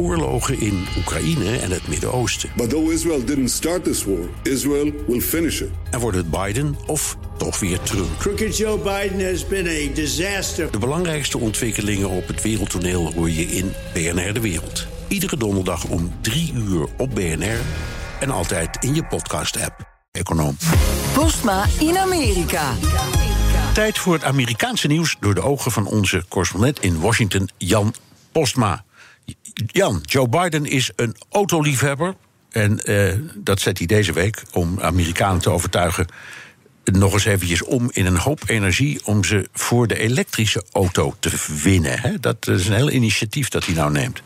oorlogen in Oekraïne en het Midden-Oosten. But though Israel didn't start this war, Israel will finish it. En wordt het Biden of toch weer Trump? Crooked Joe Biden has been a disaster. De belangrijkste ontwikkelingen op het wereldtoneel hoor je in BNR De Wereld. Iedere donderdag om 3 uur op BNR en altijd in je podcast-app. Econoom. Postma in Amerika. Tijd voor het Amerikaanse nieuws door de ogen van onze correspondent in Washington, Jan Postma. Jan, Joe Biden is een autoliefhebber. En eh, dat zet hij deze week om Amerikanen te overtuigen. nog eens eventjes om in een hoop energie. om ze voor de elektrische auto te winnen. Hè? Dat is een heel initiatief dat hij nou neemt.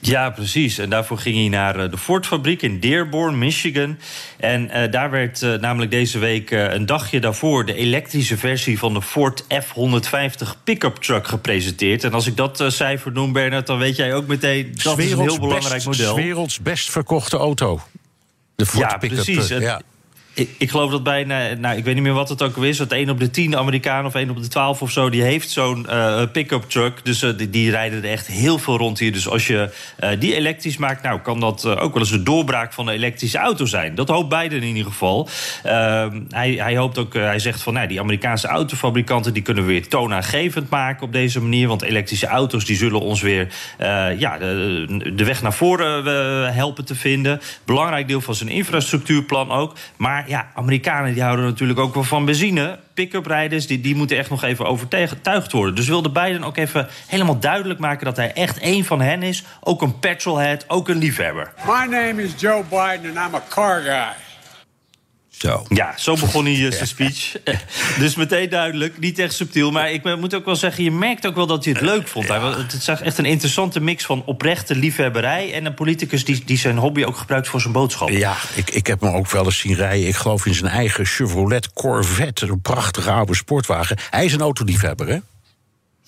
Ja, precies. En daarvoor ging hij naar eh, de Ford-fabriek in Dearborn, Michigan. En uh, daar werd uh, namelijk deze week uh, een dagje daarvoor de elektrische versie van de Ford F-150 pick-up truck gepresenteerd. En als ik dat cijfer noem, Bernard, dan weet jij ook meteen dat is een heel belangrijk best, model. werelds best verkochte auto. De Ford ja, precies. Ja. Ik, ik, geloof dat bijna, nou, ik weet niet meer wat het ook is, dat 1 op de 10 Amerikanen of 1 op de 12 of zo, die heeft zo'n uh, pick-up truck. Dus uh, die, die, rijden er echt heel veel rond hier. Dus als je uh, die elektrisch maakt, nou kan dat ook wel eens de doorbraak van de elektrische auto zijn. Dat hoopt Biden in ieder geval. Ehm, hij, hij, hoopt ook, hij zegt van, nou, die Amerikaanse autofabrikanten die kunnen we weer toonaangevend maken op deze manier. Want elektrische auto's die zullen ons weer ja, de, de, weg naar voren helpen te vinden. Belangrijk deel van zijn infrastructuurplan ook. Maar ja, Amerikanen die houden natuurlijk ook wel van benzine. Pick-up die, die moeten echt nog even overtuigd worden. Dus wilde Biden ook even helemaal duidelijk maken dat hij echt één van hen is. Ook een petrolhead, ook een liefhebber. My name is Joe Biden and I'm a car guy. Zo. Ja, zo begon hij uh, zijn speech. dus meteen duidelijk, niet echt subtiel. Maar ik moet ook wel zeggen, je merkt ook wel dat hij het leuk vond. Hij, het is echt een interessante mix van oprechte liefhebberij... en een politicus die, die zijn hobby ook gebruikt voor zijn boodschap. Ja, ik, ik heb hem ook wel eens zien rijden. Ik geloof in zijn eigen Chevrolet Corvette. Een prachtige oude sportwagen. Hij is een autoliefhebber, hè?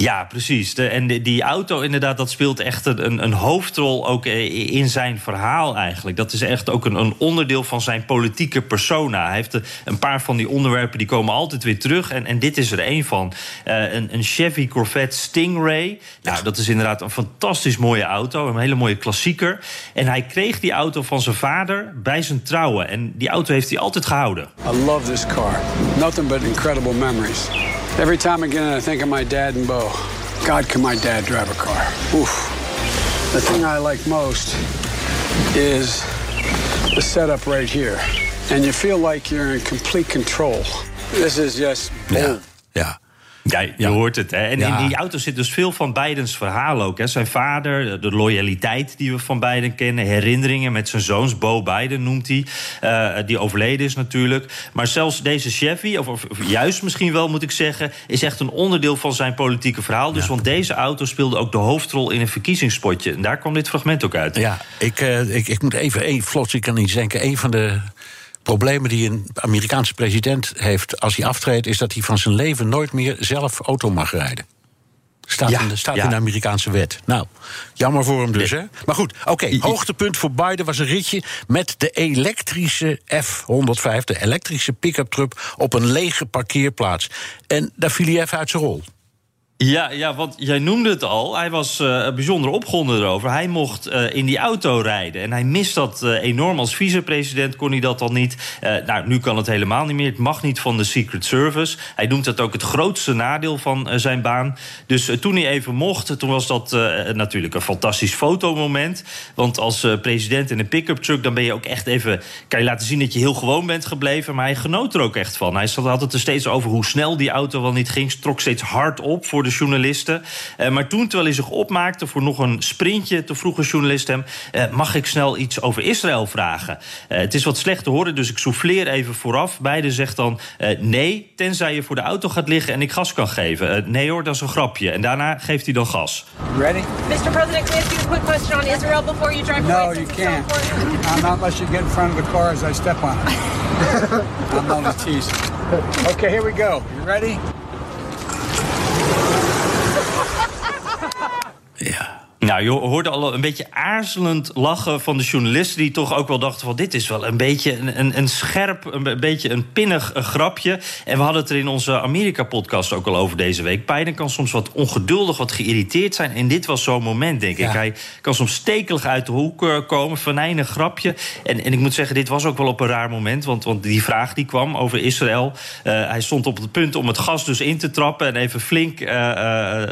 Ja, precies. En die auto, inderdaad, dat speelt echt een, een hoofdrol ook in zijn verhaal eigenlijk. Dat is echt ook een, een onderdeel van zijn politieke persona. Hij heeft een paar van die onderwerpen die komen altijd weer terug. En, en dit is er één van. Uh, een, een Chevy Corvette Stingray. Nou, dat is inderdaad een fantastisch mooie auto. Een hele mooie klassieker. En hij kreeg die auto van zijn vader bij zijn trouwen. En die auto heeft hij altijd gehouden. I love this car. Nothing but incredible memories. Every time again, I think of my dad and Bo. God, can my dad drive a car? Oof. The thing I like most is the setup right here. And you feel like you're in complete control. This is just bold. Ja, ja. Ja, je ja. hoort het. Hè? En ja. in die auto zit dus veel van Bidens verhaal ook. Hè? Zijn vader, de loyaliteit die we van Biden kennen... herinneringen met zijn zoons, Bo Biden noemt hij... Uh, die overleden is natuurlijk. Maar zelfs deze Chevy, of, of, juist misschien wel moet ik zeggen... is echt een onderdeel van zijn politieke verhaal. Dus, ja. Want deze auto speelde ook de hoofdrol in een verkiezingspotje. En daar kwam dit fragment ook uit. Ja, ik, uh, ik, ik moet even, één vlot, ik kan niet denken... een van de problemen die een Amerikaanse president heeft als hij aftreedt, is dat hij van zijn leven nooit meer zelf auto mag rijden. Staat, ja, in, de, staat ja. in de Amerikaanse wet. Nou, jammer voor hem dus, hè? Maar goed, oké. Okay, hoogtepunt voor Biden was een ritje met de elektrische F-105, de elektrische pick-up truck, op een lege parkeerplaats. En daar viel hij even uit zijn rol. Ja, ja, want jij noemde het al. Hij was uh, bijzonder opgewonden erover. Hij mocht uh, in die auto rijden. En hij mist dat uh, enorm. Als vicepresident kon hij dat al niet. nou, nu kan het helemaal niet meer. Het mag niet van de Secret Service. Hij noemt dat ook het grootste nadeel van zijn baan. Dus toen hij even mocht, toen was dat natuurlijk een fantastisch fotomoment. Want als president in een pick-up truck... dan ben je ook echt even... kan je laten zien dat je heel gewoon bent gebleven. Maar hij genoot er ook echt van. Hij had het er steeds over hoe snel die auto wel niet ging. Trok steeds hard op voor de journalisten. Uh, maar toen, terwijl hij zich opmaakte voor nog een sprintje... toen vroeg een journalist hem... Uh, mag ik snel iets over Israël vragen? Uh, het is wat slecht te horen, dus ik souffleer even vooraf. Beide zegt dan nee, tenzij je voor de auto gaat liggen... en ik gas kan geven. nee hoor, dat is een grapje. En daarna geeft hij dan gas. Ready? Mr. President, can I ask you a quick question on Israel... before you drive no, away? you can't. Uh, not unless you get in front of the car as I step on it. I'm only teasing. Okay, here we go. You ready? Nou, je hoorde al een beetje aarzelend lachen van de journalisten... die toch ook wel dachten van dit is wel een beetje een, een, een scherp, een, beetje een pinnig grapje. En we hadden het er in onze Amerika-podcast ook al over deze week. Biden kan soms wat ongeduldig, wat geïrriteerd zijn. En dit was zo'n moment, denk ik. Hij kan soms stekelig uit de hoek uh, komen, venijnig grapje. En, en ik moet zeggen, dit was ook wel op een raar moment. Want, want die vraag die kwam over Israël... Uh, hij stond op het punt om het gas dus in te trappen... en even flink uh,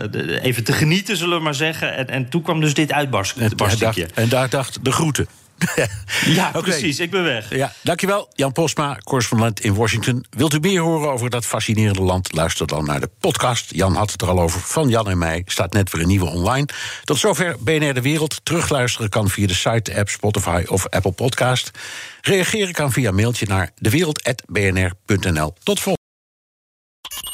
even te genieten, zullen we maar zeggen. En, en toen toen kwam dus dit uitbarstingje. En, daar dacht de groeten. ja, okay. precies. Ik ben weg. Ja, dankjewel. Jan Posma, correspondent in Washington. Wilt u meer horen over dat fascinerende land? Luister dan naar de podcast. Jan had het er al over. Van Jan en mij staat net weer een nieuwe online. Tot zover BNR De Wereld. Terugluisteren kan via de site, app, Spotify of Apple Podcast. Reageren kan via mailtje naar dewereld.bnr.nl. Tot volgende